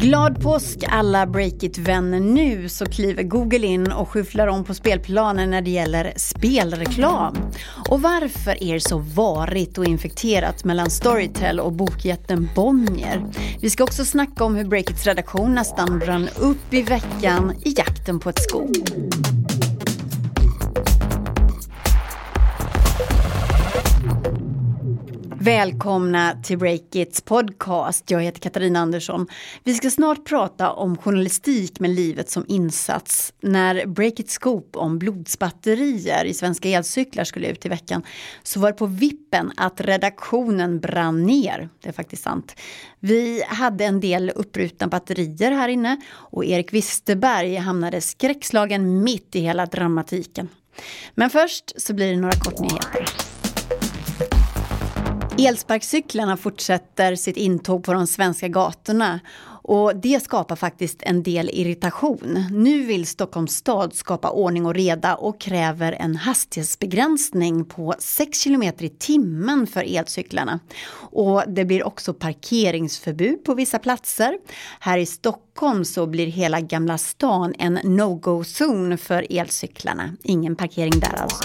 Glad påsk alla Breakit-vänner nu så kliver Google in och skyfflar om på spelplanen när det gäller spelreklam. Och varför är det så varigt och infekterat mellan Storytel och bokjätten Bonnier? Vi ska också snacka om hur Breakits redaktion nästan brann upp i veckan i jakten på ett skop. Välkomna till Breakits podcast. Jag heter Katarina Andersson. Vi ska snart prata om journalistik med livet som insats. När Breakits Scoop om blodsbatterier i svenska elcyklar skulle ut i veckan så var det på vippen att redaktionen brann ner. Det är faktiskt sant. Vi hade en del upprutna batterier här inne och Erik Wisterberg hamnade skräckslagen mitt i hela dramatiken. Men först så blir det några kortnyheter. Mm. Elsparkcyklarna fortsätter sitt intåg på de svenska gatorna och det skapar faktiskt en del irritation. Nu vill Stockholms stad skapa ordning och reda och kräver en hastighetsbegränsning på 6 km i timmen för elcyklarna. Och det blir också parkeringsförbud på vissa platser. Här i Stockholm så blir hela Gamla stan en no-go-zon för elcyklarna. Ingen parkering där alltså.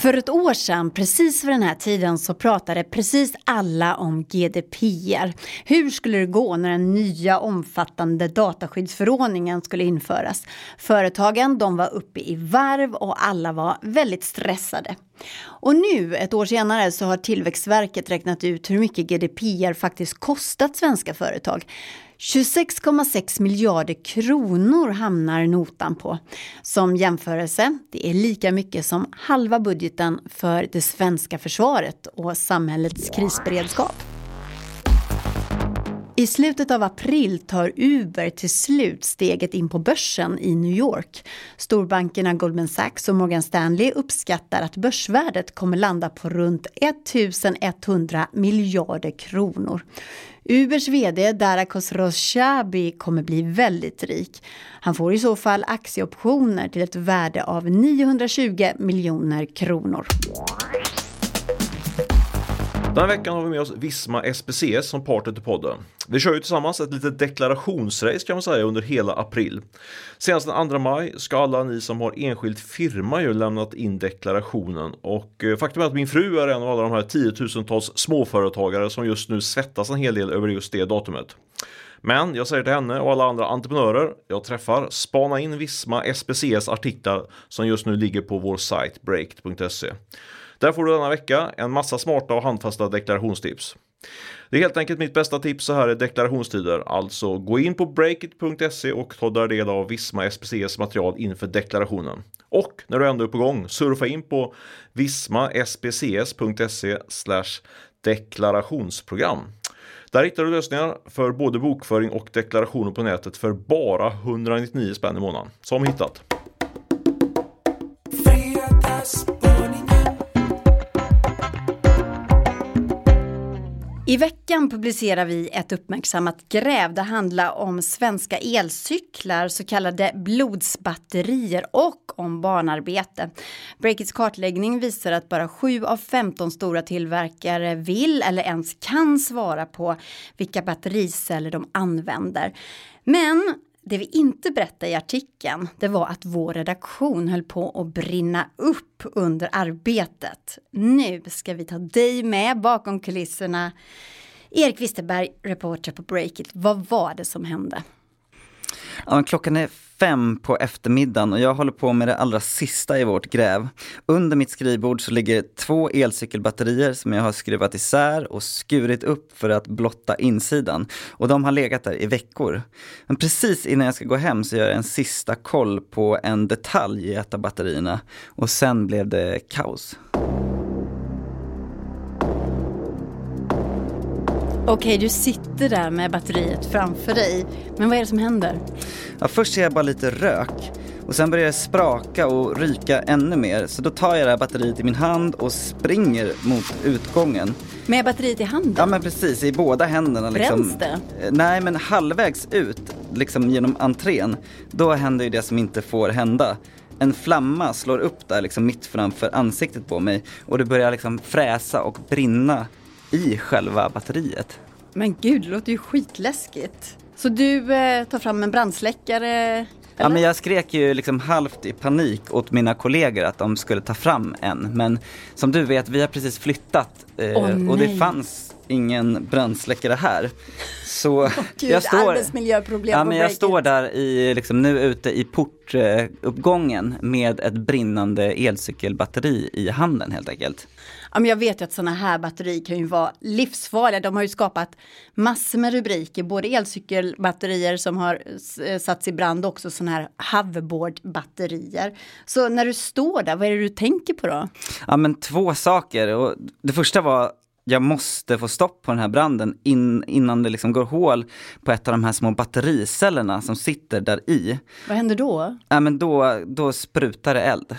För ett år sedan, precis vid den här tiden, så pratade precis alla om GDPR. Hur skulle det gå när den nya omfattande dataskyddsförordningen skulle införas? Företagen de var uppe i varv och alla var väldigt stressade. Och nu, ett år senare, så har Tillväxtverket räknat ut hur mycket GDPR faktiskt kostat svenska företag. 26,6 miljarder kronor hamnar notan på. Som jämförelse, det är lika mycket som halva budgeten för det svenska försvaret och samhällets krisberedskap. I slutet av april tar Uber till slut steget in på börsen i New York. Storbankerna Goldman Sachs och Morgan Stanley uppskattar att börsvärdet kommer landa på runt 1100 miljarder kronor. Ubers vd Dara Khosrowshahi kommer bli väldigt rik. Han får i så fall aktieoptioner till ett värde av 920 miljoner kronor. Den här veckan har vi med oss Visma SPCS som partner till podden. Vi kör ju tillsammans ett litet deklarationsrace kan man säga under hela april. Senast den 2 maj ska alla ni som har enskild firma ju lämnat in deklarationen och eh, faktum är att min fru är en av alla de här tiotusentals småföretagare som just nu svettas en hel del över just det datumet. Men jag säger till henne och alla andra entreprenörer jag träffar, spana in Visma SPCS artiklar som just nu ligger på vår sajt breakt.se. Där får du denna vecka en massa smarta och handfasta deklarationstips. Det är helt enkelt mitt bästa tips så här i deklarationstider. Alltså gå in på breakit.se och ta där del av Visma SPCs material inför deklarationen. Och när du ändå är på gång, surfa in på vismaspcs.se deklarationsprogram. Där hittar du lösningar för både bokföring och deklarationer på nätet för bara 199 spänn i månaden. Som hittat. I veckan publicerar vi ett uppmärksammat gräv. Det handlar om svenska elcyklar, så kallade blodsbatterier och om barnarbete. Breakits kartläggning visar att bara 7 av 15 stora tillverkare vill eller ens kan svara på vilka battericeller de använder. Men det vi inte berättade i artikeln, det var att vår redaktion höll på att brinna upp under arbetet. Nu ska vi ta dig med bakom kulisserna. Erik Wisterberg, reporter på Breakit. Vad var det som hände? Ja, klockan är fem på eftermiddagen och jag håller på med det allra sista i vårt gräv. Under mitt skrivbord så ligger två elcykelbatterier som jag har skruvat isär och skurit upp för att blotta insidan. Och de har legat där i veckor. Men precis innan jag ska gå hem så gör jag en sista koll på en detalj i ett av batterierna. Och sen blev det kaos. Okej, du sitter där med batteriet framför dig. Men vad är det som händer? Ja, först ser jag bara lite rök. Och sen börjar det spraka och ryka ännu mer. Så då tar jag det här batteriet i min hand och springer mot utgången. Med batteriet i handen? Ja men precis, i båda händerna. Liksom. Bränns det? Eh, nej men halvvägs ut, liksom genom entrén, då händer ju det som inte får hända. En flamma slår upp där liksom mitt framför ansiktet på mig och det börjar liksom fräsa och brinna i själva batteriet. Men gud, det låter ju skitläskigt. Så du eh, tar fram en brandsläckare? Eller? Ja, men jag skrek ju liksom halvt i panik åt mina kollegor att de skulle ta fram en. Men som du vet, vi har precis flyttat eh, Åh, och det fanns ingen brandsläckare här. Så Gud, jag står, arbetsmiljöproblem ja, men jag står där i, liksom, nu ute i portuppgången med ett brinnande elcykelbatteri i handen helt enkelt. Ja, men jag vet ju att sådana här batterier kan ju vara livsfarliga. De har ju skapat massor med rubriker, både elcykelbatterier som har eh, satts i brand och också sådana här hoverboardbatterier. Så när du står där, vad är det du tänker på då? Ja men två saker och det första var jag måste få stopp på den här branden in, innan det liksom går hål på ett av de här små battericellerna som sitter där i. Vad händer då? Ja men då, då sprutar det eld.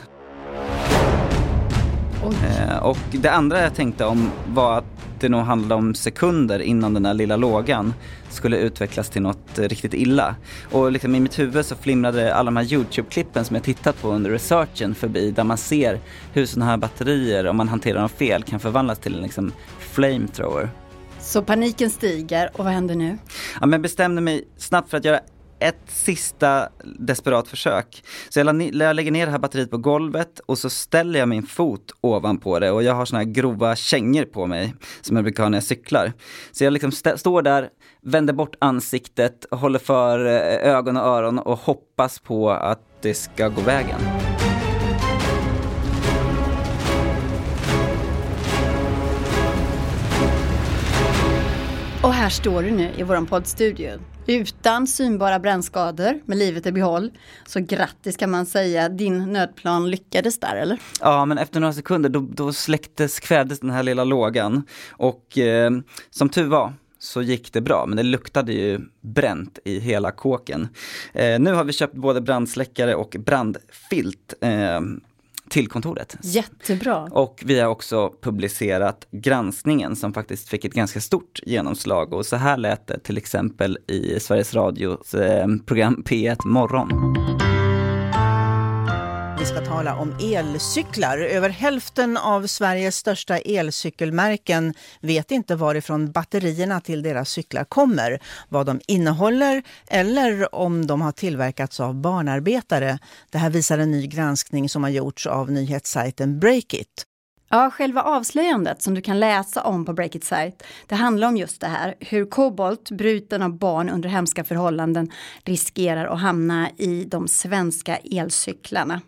Eh, och det andra jag tänkte om var att det nog handlade om sekunder innan den här lilla lågan skulle utvecklas till något eh, riktigt illa. Och liksom i mitt huvud så flimrade alla de här YouTube-klippen som jag tittat på under researchen förbi där man ser hur sådana här batterier, om man hanterar dem fel, kan förvandlas till en liksom flamethrower. Så paniken stiger och vad händer nu? Ja, men jag bestämde mig snabbt för att göra ett sista desperat försök. Så jag, jag lägger ner det här batteriet på golvet och så ställer jag min fot ovanpå det och jag har såna här grova kängor på mig som jag brukar ha när jag cyklar. Så jag liksom står där, vänder bort ansiktet, håller för eh, ögon och öron och hoppas på att det ska gå vägen. Och här står du nu i våran poddstudio. Utan synbara brännskador, med livet i behåll. Så grattis kan man säga, din nödplan lyckades där eller? Ja, men efter några sekunder då, då släcktes, kvävdes den här lilla lågan. Och eh, som tur var så gick det bra, men det luktade ju bränt i hela kåken. Eh, nu har vi köpt både brandsläckare och brandfilt eh, till kontoret. Jättebra. Och vi har också publicerat granskningen som faktiskt fick ett ganska stort genomslag och så här lät det till exempel i Sveriges Radios eh, program P1 Morgon. Vi ska tala om elcyklar. Över hälften av Sveriges största elcykelmärken vet inte varifrån batterierna till deras cyklar kommer, vad de innehåller eller om de har tillverkats av barnarbetare. Det här visar en ny granskning som har gjorts av nyhetssajten Breakit. Ja, själva avslöjandet som du kan läsa om på Breakit sajt det handlar om just det här, hur kobolt bruten av barn under hemska förhållanden riskerar att hamna i de svenska elcyklarna.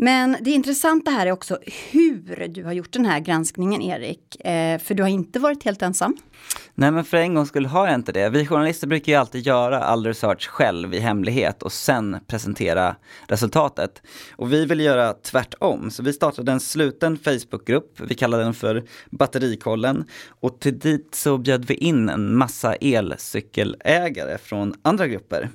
Men det intressanta här är också hur du har gjort den här granskningen, Erik. Eh, för du har inte varit helt ensam. Nej men för en gång skulle har jag inte det. Vi journalister brukar ju alltid göra all research själv i hemlighet och sen presentera resultatet. Och vi vill göra tvärtom, så vi startade en sluten Facebookgrupp, vi kallar den för Batterikollen. Och till dit så bjöd vi in en massa elcykelägare från andra grupper.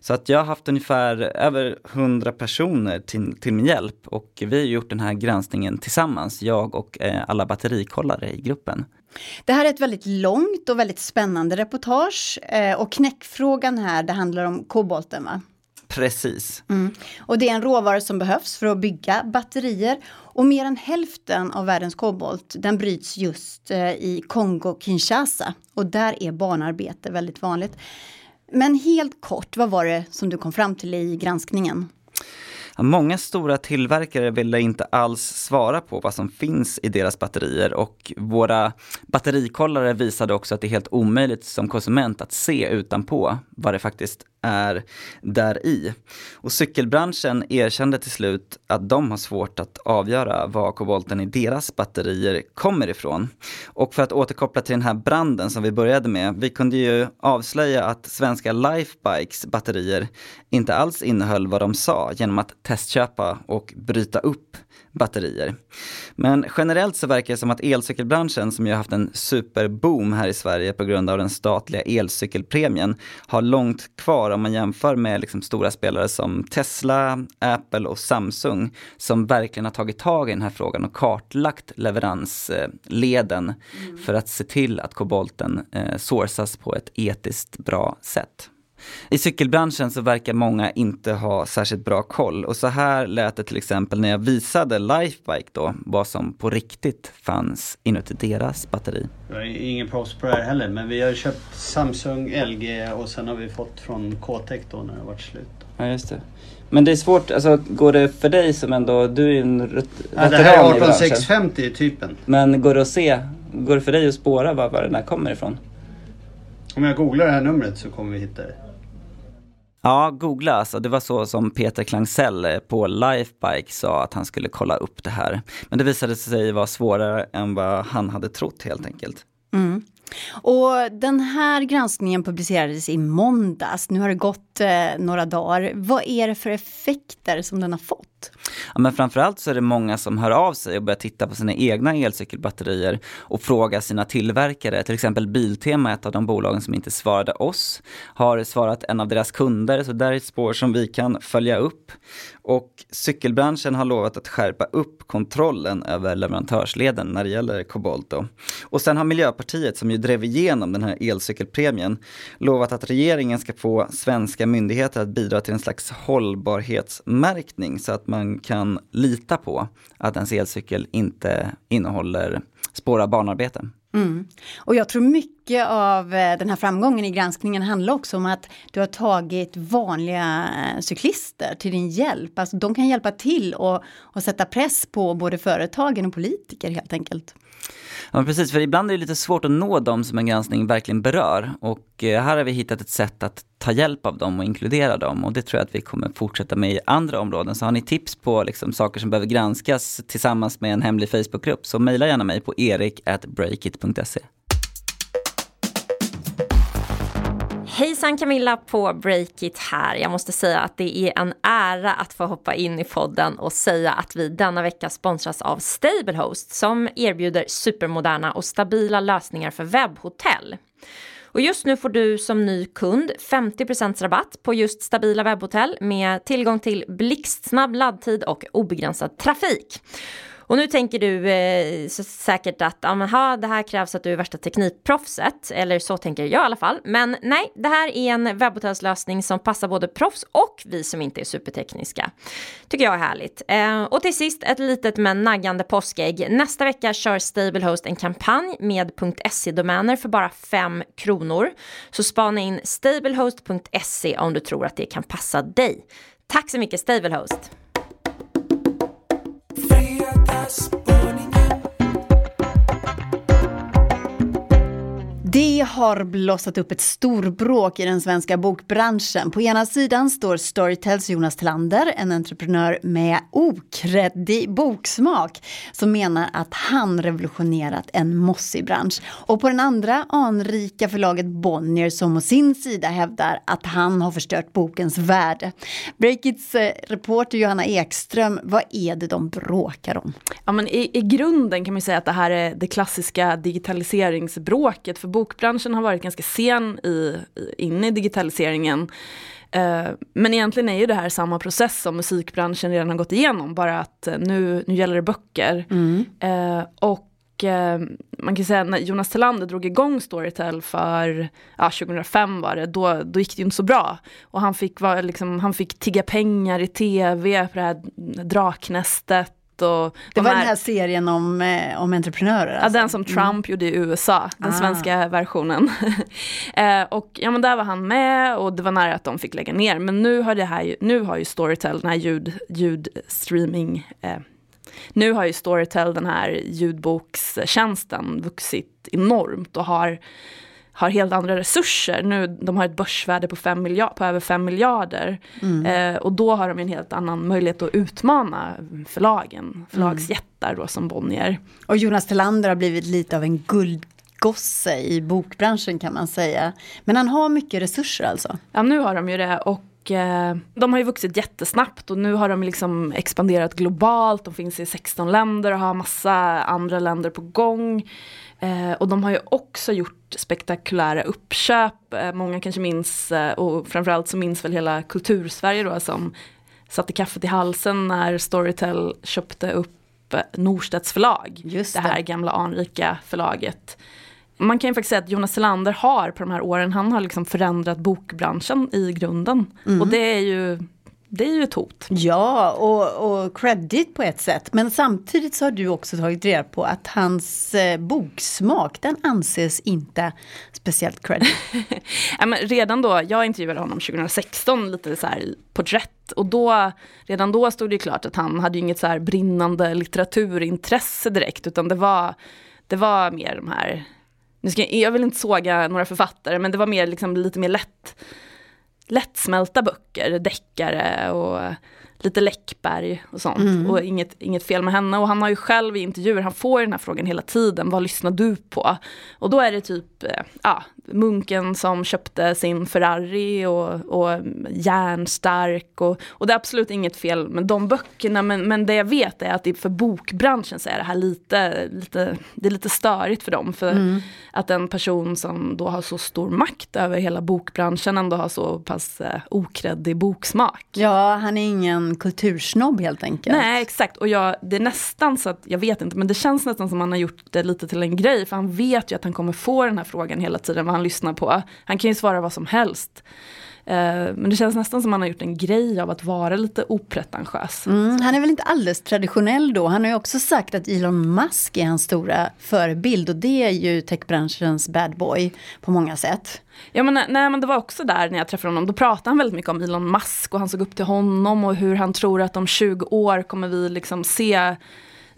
Så att jag har haft ungefär över 100 personer till, till min hjälp och vi har gjort den här granskningen tillsammans, jag och eh, alla batterikollare i gruppen. Det här är ett väldigt långt och väldigt spännande reportage. Eh, och knäckfrågan här, det handlar om kobolten va? Precis. Mm. Och det är en råvara som behövs för att bygga batterier. Och mer än hälften av världens kobolt den bryts just eh, i Kongo-Kinshasa. Och där är barnarbete väldigt vanligt. Men helt kort, vad var det som du kom fram till i granskningen? Många stora tillverkare ville inte alls svara på vad som finns i deras batterier och våra batterikollare visade också att det är helt omöjligt som konsument att se utanpå vad det faktiskt är där i. Och cykelbranschen erkände till slut att de har svårt att avgöra var kobolten i deras batterier kommer ifrån. Och för att återkoppla till den här branden som vi började med, vi kunde ju avslöja att svenska Lifebikes batterier inte alls innehöll vad de sa genom att testköpa och bryta upp batterier. Men generellt så verkar det som att elcykelbranschen, som ju har haft en superboom här i Sverige på grund av den statliga elcykelpremien, har långt kvar om man jämför med liksom stora spelare som Tesla, Apple och Samsung, som verkligen har tagit tag i den här frågan och kartlagt leveransleden för att se till att kobolten eh, sourcas på ett etiskt bra sätt. I cykelbranschen så verkar många inte ha särskilt bra koll och så här lät det till exempel när jag visade Lifebike då vad som på riktigt fanns inuti deras batteri. Jag är ingen proffs på det här heller men vi har köpt Samsung, LG och sen har vi fått från K-Tech då när det varit slut. Ja just det. Men det är svårt, alltså går det för dig som ändå, du är en vet- Ja, det här är i branschen. 18650 i typen. Men går det att se, går det för dig att spåra var, var den här kommer ifrån? Om jag googlar det här numret så kommer vi hitta det. Ja, googla alltså. Det var så som Peter Klangsell eh, på Lifebike sa att han skulle kolla upp det här. Men det visade sig vara svårare än vad han hade trott helt enkelt. Mm. Och den här granskningen publicerades i måndags. Nu har det gått eh, några dagar. Vad är det för effekter som den har fått? Ja, men framförallt så är det många som hör av sig och börjar titta på sina egna elcykelbatterier och fråga sina tillverkare. Till exempel Biltema, ett av de bolagen som inte svarade oss, har svarat en av deras kunder. Så där är ett spår som vi kan följa upp. Och cykelbranschen har lovat att skärpa upp kontrollen över leverantörsleden när det gäller kobolt. Då. Och sen har Miljöpartiet, som ju drev igenom den här elcykelpremien, lovat att regeringen ska få svenska myndigheter att bidra till en slags hållbarhetsmärkning så att man kan lita på att ens elcykel inte innehåller spår av barnarbete. Mm. Och jag tror mycket av eh, den här framgången i granskningen handlar också om att du har tagit vanliga eh, cyklister till din hjälp. Alltså de kan hjälpa till och, och sätta press på både företagen och politiker helt enkelt. Ja, precis, för ibland är det lite svårt att nå dem som en granskning verkligen berör. Och eh, här har vi hittat ett sätt att ta hjälp av dem och inkludera dem. Och det tror jag att vi kommer fortsätta med i andra områden. Så har ni tips på liksom, saker som behöver granskas tillsammans med en hemlig Facebookgrupp så mejla gärna mig på erik.breakit.se. Hejsan Camilla på Breakit här. Jag måste säga att det är en ära att få hoppa in i podden och säga att vi denna vecka sponsras av Stablehost som erbjuder supermoderna och stabila lösningar för webbhotell. Och just nu får du som ny kund 50% rabatt på just stabila webbhotell med tillgång till blixtsnabb laddtid och obegränsad trafik. Och nu tänker du eh, så säkert att ja, men, ha, det här krävs att du är värsta teknikproffset, eller så tänker jag i alla fall. Men nej, det här är en webbhotellslösning som passar både proffs och vi som inte är supertekniska. Tycker jag är härligt. Eh, och till sist ett litet men naggande påskägg. Nästa vecka kör Stablehost en kampanj med .se-domäner för bara 5 kronor. Så spana in stablehost.se om du tror att det kan passa dig. Tack så mycket Stablehost! us. Det har blossat upp ett storbråk i den svenska bokbranschen. På ena sidan står Storytels Jonas Tillander, en entreprenör med okreddig boksmak, som menar att han revolutionerat en mossig bransch. Och på den andra anrika förlaget Bonnier som å sin sida hävdar att han har förstört bokens värde. Breakits eh, reporter Johanna Ekström, vad är det de bråkar om? Ja, men i, I grunden kan man säga att det här är det klassiska digitaliseringsbråket. För bokbranschen har varit ganska sen i, in i digitaliseringen. Eh, men egentligen är ju det här samma process som musikbranschen redan har gått igenom. Bara att eh, nu, nu gäller det böcker. Eh, och man kan säga när Jonas Tillander drog igång Storytel för ja, 2005 var det, då, då gick det ju inte så bra. Och han fick, var, liksom, han fick tigga pengar i tv på det här draknästet. Och Det de var den här serien om, eh, om entreprenörer? Ja, alltså. den som Trump gjorde i USA, den Ah. svenska versionen. eh, och ja, men där var han med och det var nära att de fick lägga ner. Men nu har, det här, nu har ju Storytel, den här ljud, ljudstreaming, eh, nu har ju Storytel, den här ljudbokstjänsten, vuxit enormt och har har helt andra resurser. Nu, de har ett börsvärde på, fem miljard, på över 5 miljarder. Eh, och då har de en helt annan möjlighet att utmana förlagen, förlagsjättar då som Bonnier. Och Jonas Tillander har blivit lite av en guldgosse i bokbranschen kan man säga. Men han har mycket resurser alltså. Ja nu har de ju det och eh, de har ju vuxit jättesnabbt och nu har de liksom expanderat globalt. De finns i 16 länder och har massa andra länder på gång. Eh, och de har ju också gjort spektakulära uppköp. Eh, många kanske minns, och framförallt så minns väl hela kultursverige då som satte kaffet i halsen när Storytel köpte upp Norstedts förlag. Just det här det. gamla anrika förlaget. Man kan ju faktiskt säga att Jonas Selander har på de här åren, han har liksom förändrat bokbranschen i grunden. Och det är ju det är ju ett hot. Ja, och, och credit på ett sätt. Men samtidigt så har du också tagit reda på att hans eh, boksmak, den anses inte speciellt credit. ja, men redan då, jag intervjuade honom 2016, lite så här porträtt. Och då, redan då stod det klart att han hade inget så här brinnande litteraturintresse direkt, utan det var, det var mer de här, nu ska jag, jag vill inte såga några författare, men det var mer, liksom, lite mer lätt lättsmälta böcker, deckare och lite Läckberg och sånt. Mm. Och inget, inget fel med henne. Och han har ju själv i intervjuer, han får den här frågan hela tiden, vad lyssnar du på? Och då är det typ, eh, ja, munken som köpte sin Ferrari och, och järnstark. Och, och det är absolut inget fel med de böckerna, men, men det jag vet är att det för bokbranschen så är det här lite, lite, det är lite störigt för dem. För mm. att en person som då har så stor makt över hela bokbranschen ändå har så pass eh, okreddig boksmak. Ja, han är ingen kultursnobb helt enkelt. Nej, exakt. Och jag, det är nästan så att, jag vet inte, men det känns nästan som att han har gjort det lite till en grej. För han vet ju att han kommer få den här frågan hela tiden, han lyssnar på. Han kan ju svara vad som helst. Eh, men det känns nästan som han har gjort en grej av att vara lite opretentiös. Mm, han är väl inte alldeles traditionell då. Han har ju också sagt att Elon Musk är hans stora förebild och det är ju techbranschens bad boy på många sätt. Ja men, nej, men det var också där när jag träffade honom, då pratade han väldigt mycket om Elon Musk och han såg upp till honom och hur han tror att om 20 år kommer vi liksom se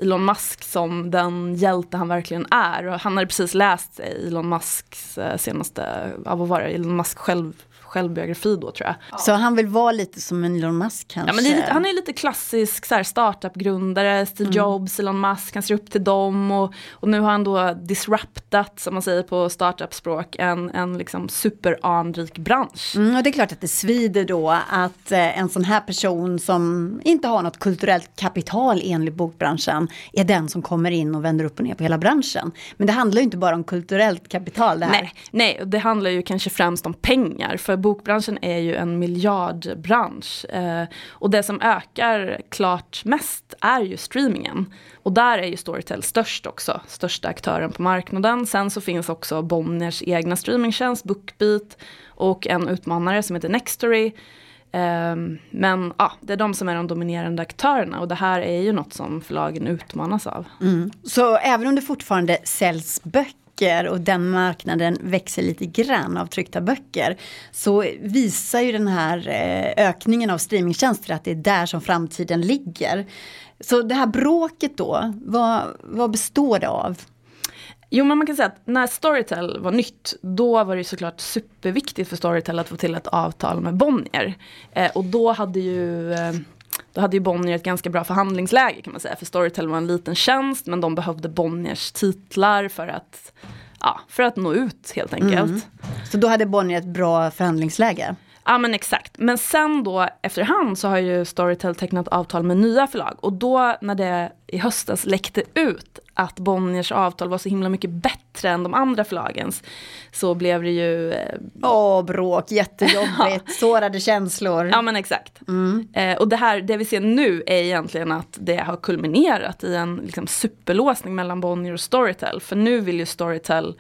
Elon Musk som den hjälte han verkligen är. Och han hade precis läst Elon Musks eh, senaste, ja, vad var det, Elon Musk själv självbiografi då tror jag. Så han vill vara lite som en Elon Musk kanske? Ja, men lite, han är lite klassisk så här, startup-grundare, Steve mm. Jobs, Elon Musk, han ser upp till dem och, och nu har han då disruptat, som man säger på startup-språk, en, en liksom superanrik bransch. Mm, och det är klart att det svider då att eh, en sån här person som inte har något kulturellt kapital enligt bokbranschen är den som kommer in och vänder upp och ner på hela branschen. Men det handlar ju inte bara om kulturellt kapital det här. Nej, nej det handlar ju kanske främst om pengar. För bokbranschen är ju en miljardbransch. Eh, och det som ökar klart mest är ju streamingen. Och där är ju Storytel störst också, största aktören på marknaden. Sen så finns också Bonniers egna streamingtjänst, Bookbeat och en utmanare som heter Nextory. Ehm, men ja, det är de som är de dominerande aktörerna och det här är ju något som förlagen utmanas av. Mm. Så även om det fortfarande säljs böcker böcker och den marknaden växer lite grann av tryckta böcker. Så visar ju den här eh, ökningen av streamingtjänster att det är där som framtiden ligger. Så det här bråket då, vad, vad består det av? Jo men man kan säga att när Storytel var nytt, då var det såklart superviktigt för Storytel att få till ett avtal med Bonnier. Eh, och då hade ju eh, då hade ju Bonnier ett ganska bra förhandlingsläge kan man säga. För Storytel var en liten tjänst men de behövde Bonniers titlar för att, ja, för att nå ut helt enkelt. Mm. Så då hade Bonnier ett bra förhandlingsläge? Ja men exakt. Men sen då efterhand så har ju Storytel tecknat avtal med nya förlag. Och då när det i höstas läckte ut att Bonniers avtal var så himla mycket bättre än de andra förlagens. Så blev det ju... Eh, Åh, bråk, jättejobbigt, sårade känslor. Ja men exakt. Mm. Eh, och det här, det vi ser nu är egentligen att det har kulminerat i en liksom, superlåsning mellan Bonnier och Storytel. För nu vill ju Storytel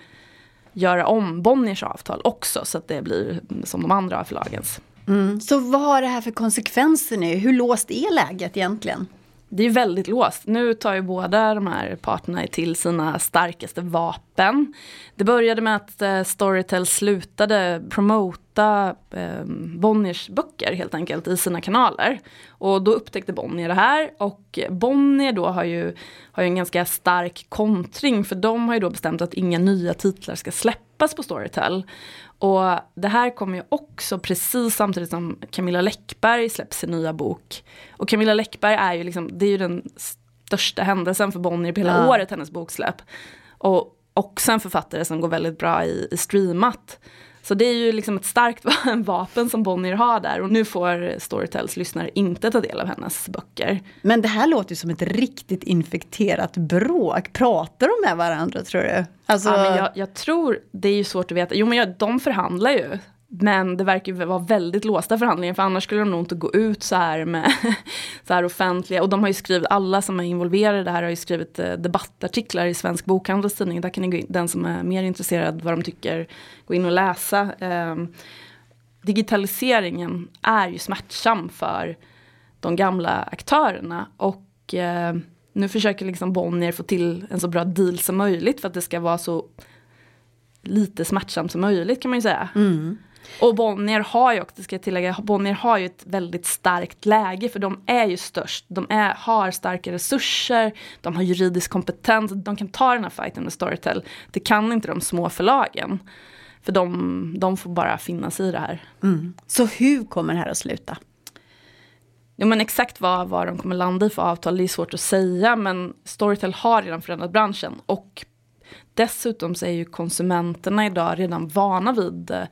göra om Bonniers avtal också så att det blir som de andra förlagens. Mm. Så vad har det här för konsekvenser nu? Hur låst är läget egentligen? Det är väldigt låst. Nu tar ju båda de här parterna till sina starkaste vapen. Det började med att eh, Storytel slutade promota eh, Bonniers böcker helt enkelt i sina kanaler. Och då upptäckte Bonnier det här och Bonnier då har ju, har ju en ganska stark kontring för de har ju då bestämt att inga nya titlar ska släppas på Storytel. Och det här kommer ju också precis samtidigt som Camilla Läckberg släpper sin nya bok. Och Camilla Läckberg är ju liksom, det är ju den största händelsen för Bonnier på hela ja. året, hennes boksläpp. Och också en författare som går väldigt bra i, i streamat. Så det är ju liksom ett starkt vapen som Bonnier har där och nu får Storytels lyssnare inte ta del av hennes böcker. Men det här låter ju som ett riktigt infekterat bråk. Pratar de med varandra tror du? Alltså... Ja, men jag, jag, tror, det är ju svårt att veta, jo men ja, de förhandlar ju. Men det verkar ju vara väldigt låsta förhandlingar för annars skulle de nog inte gå ut så här med så här offentliga. Och de har ju skrivit, alla som är involverade i det här har ju skrivit eh, debattartiklar i Svensk Bokhandels tidning. Där kan ni gå in, den som är mer intresserad vad de tycker gå in och läsa. Ehm, digitaliseringen är ju smärtsam för de gamla aktörerna. Och eh, nu försöker liksom Bonnier få till en så bra deal som möjligt för att det ska vara så lite smärtsamt som möjligt kan man ju säga. Mm. Och Bonnier har ju, och det ska jag tillägga, Bonnier har ju ett väldigt starkt läge för de är ju störst. De är, har starka resurser, de har juridisk kompetens, de kan ta den här fighten med Storytel. Det kan inte de små förlagen. För de, de får bara finna sig i det här. Mm. Så hur kommer det här att sluta? Ja, men exakt vad, vad de kommer landa i för avtal det är svårt att säga men Storytel har redan förändrat branschen och dessutom så är ju konsumenterna idag redan vana vid eh,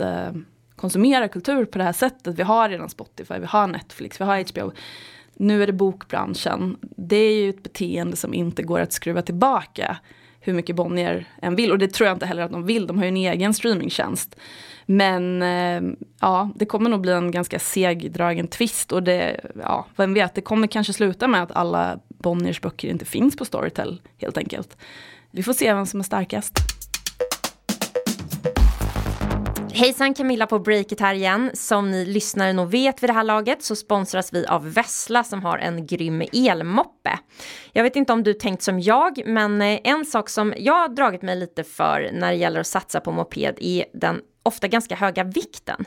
att eh, konsumera kultur på det här sättet. Vi har redan Spotify, vi har Netflix, vi har HBO. Nu är det bokbranschen. Det är ju ett beteende som inte går att skruva tillbaka hur mycket Bonnier än vill. Och det tror jag inte heller att de vill, de har ju en egen streamingtjänst. Men eh, ja, det kommer nog bli en ganska segdragen twist och det, ja, vem vet, det kommer kanske sluta med att alla Bonniers böcker inte finns på Storytel helt enkelt. Vi får se vem som är starkast. Hejsan Camilla på Breakit här igen. Som ni lyssnare nog vet vid det här laget så sponsras vi av Vessla som har en grym elmoppe. Jag vet inte om du tänkt som jag, men eh, en sak som jag har dragit mig lite för när det gäller att satsa på moped är den ofta ganska höga vikten.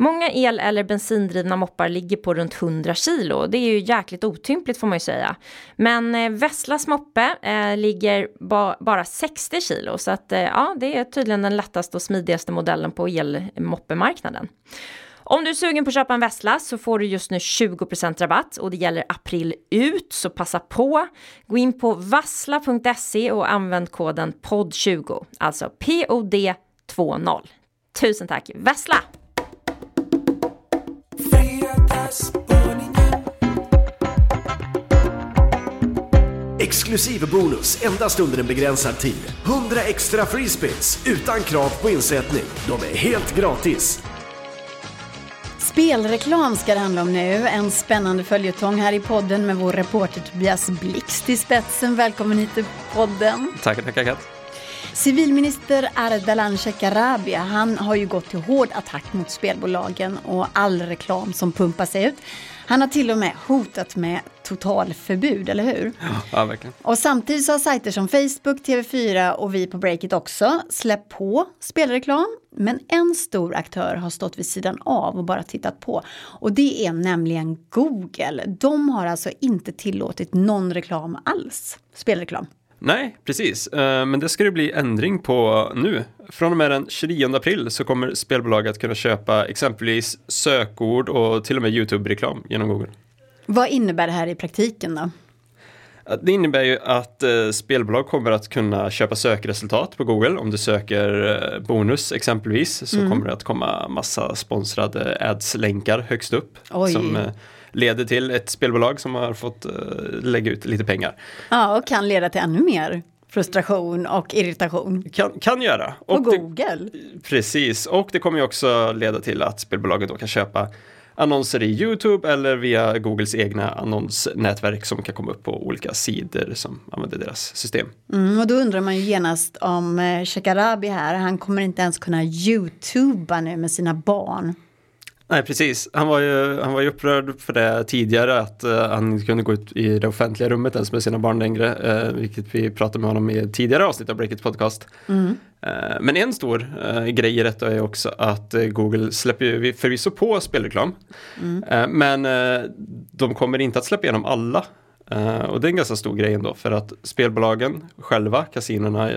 Många el eller bensindrivna moppar ligger på runt 100 kilo. Det är ju jäkligt otympligt får man ju säga. Men eh, Vesslas moppe eh, ligger ba bara 60 kilo så att eh, ja, det är tydligen den lättaste och smidigaste modellen på elmoppemarknaden. Om du är sugen på att köpa en Vessla så får du just nu 20% rabatt och det gäller april ut så passa på. Gå in på vassla.se och använd koden POD20, alltså POD20. Tusen tack, Vessla! Exklusiv bonus endast under en begränsad tid. 100 extra free spins utan krav på insättning. De är helt gratis. Spelreklam ska det handla om nu. En spännande följetong här i podden med vår reporter Tobias Blixt i spetsen. Välkommen hit till podden. Tackar, tackar Kat. Civilminister Ardalan Shekarabi, han har ju gått till hård attack mot spelbolagen och all reklam som pumpas ut. Han har till och med hotat med totalförbud, eller hur? Ja, verkligen. Och samtidigt så har sajter som Facebook, TV4 och vi på Breakit också släppt på spelreklam. Men en stor aktör har stått vid sidan av och bara tittat på. Och det är nämligen Google. De har alltså inte tillåtit någon reklam alls, spelreklam. Nej, precis. Eh, Men det ska det bli ändring på nu. Från och med den 29 april så kommer spelbolag att kunna köpa exempelvis sökord och till och med YouTube-reklam genom Google. Vad innebär det här i praktiken då? Det innebär ju att eh, spelbolag kommer att kunna köpa sökresultat på Google. Om du söker eh, bonus exempelvis så kommer det att komma massa sponsrade ads-länkar högst upp. Oj. Som leder till ett spelbolag som har fått eh, lägga ut lite pengar. Ja, och kan leda till ännu mer frustration och irritation. Kan, kan göra. På Och det, Google. Precis, och det kommer ju också leda till att spelbolaget då kan köpa annonser i YouTube eller via Googles egna annonsnätverk som kan komma upp på olika sidor som använder deras system. Mm, och då undrar man ju genast om eh, Shekarabi här, han kommer inte ens kunna youtuba nu med sina barn. Nej, precis. Han var ju, han var ju upprörd för det tidigare, att eh, han inte kunde gå ut i det offentliga rummet ens med sina barn längre, eh, vilket vi pratade med honom i tidigare avsnitt av Breakit Podcast. Eh, men en stor grej i detta är också att Google släpper ju förvisso på spelreklam, eh, men de kommer inte att släppa igenom alla. Eh, och det är en ganska stor grej ändå, för att spelbolagen själva, kasinorna,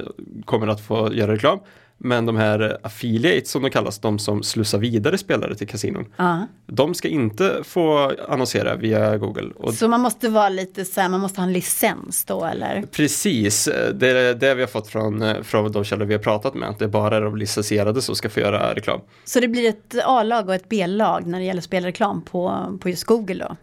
kommer att få göra reklam. Men de här affiliates som de kallas, de som slussar vidare spelare till kasinon, Ja. de ska inte få annonsera via Google. Och Så man måste vara lite så här, man måste ha en licens då eller? Precis, det är det vi har fått från, från de källor vi har pratat med, att det är bara de licensierade som ska få göra reklam. Så det blir ett A-lag och ett B-lag när det gäller spelreklam på, på just Google då?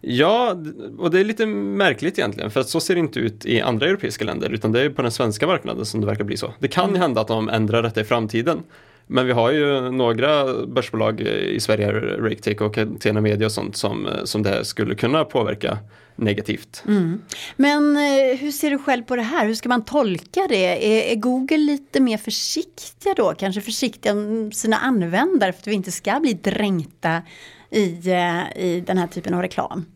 Ja, och det är lite märkligt egentligen, för att så ser det inte ut i andra europeiska länder, utan det är på den svenska marknaden som det verkar bli så. Det kan ju hända att de ändrar detta i framtiden, Men vi har ju några börsbolag i Sverige, RakeTake och Catena Media och sånt som, som det här skulle kunna påverka negativt. Mm. Men eh, hur ser du själv på det här? Hur ska man tolka det? Är, är Google lite mer försiktiga då? Kanske försiktiga om sina användare för att vi inte ska bli dränkta i, eh, i den här typen av reklam?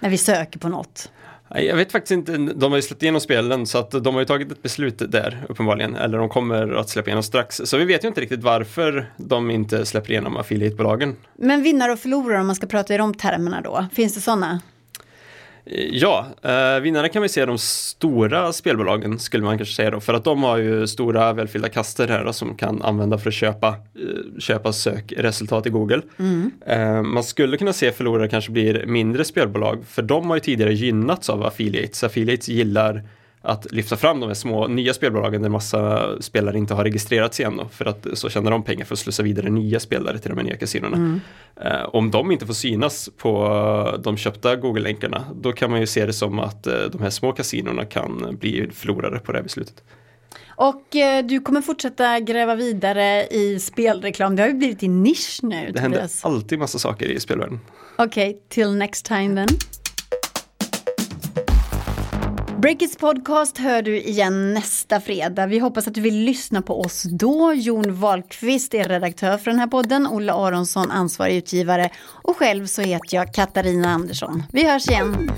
När vi söker på något. Jag vet faktiskt inte, de har ju släppt igenom spelen så att de har ju tagit ett beslut där uppenbarligen. Eller de kommer att släppa igenom strax. Så vi vet ju inte riktigt varför de inte släpper igenom affiliatebolagen. Men vinnare och förlorare om man ska prata i de termerna då? Finns det sådana? Ja, eh, vinnarna kan vi se de stora spelbolagen skulle man kanske säga då, för att de har ju stora välfyllda kaster här då, som kan använda för att köpa, eh, köpa sökresultat i Google. Mm. Eh, man skulle kunna se förlorare kanske blir mindre spelbolag, för de har ju tidigare gynnats av affiliates. Affiliates gillar att lyfta fram de här små nya spelbolagen där massa spelare inte har registrerats igen då, för att så tjänar de pengar för att slussa vidare nya spelare till de här nya kasinona. Mm. Eh, om de inte får synas på de köpta Google-länkarna då kan man ju se det som att eh, de här små kasinorna kan bli förlorare på det här beslutet. Och eh, du kommer fortsätta gräva vidare i spelreklam. Det har ju blivit din nisch nu. Det händer alltid massa saker i spelvärlden. Okej, okay, till next time then. Breakits podcast hör du igen nästa fredag. Vi hoppas att du vill lyssna på oss då. Jon Wahlqvist är redaktör för den här podden, Olle Aronsson ansvarig utgivare och själv så heter jag Katarina Andersson. Vi hörs igen.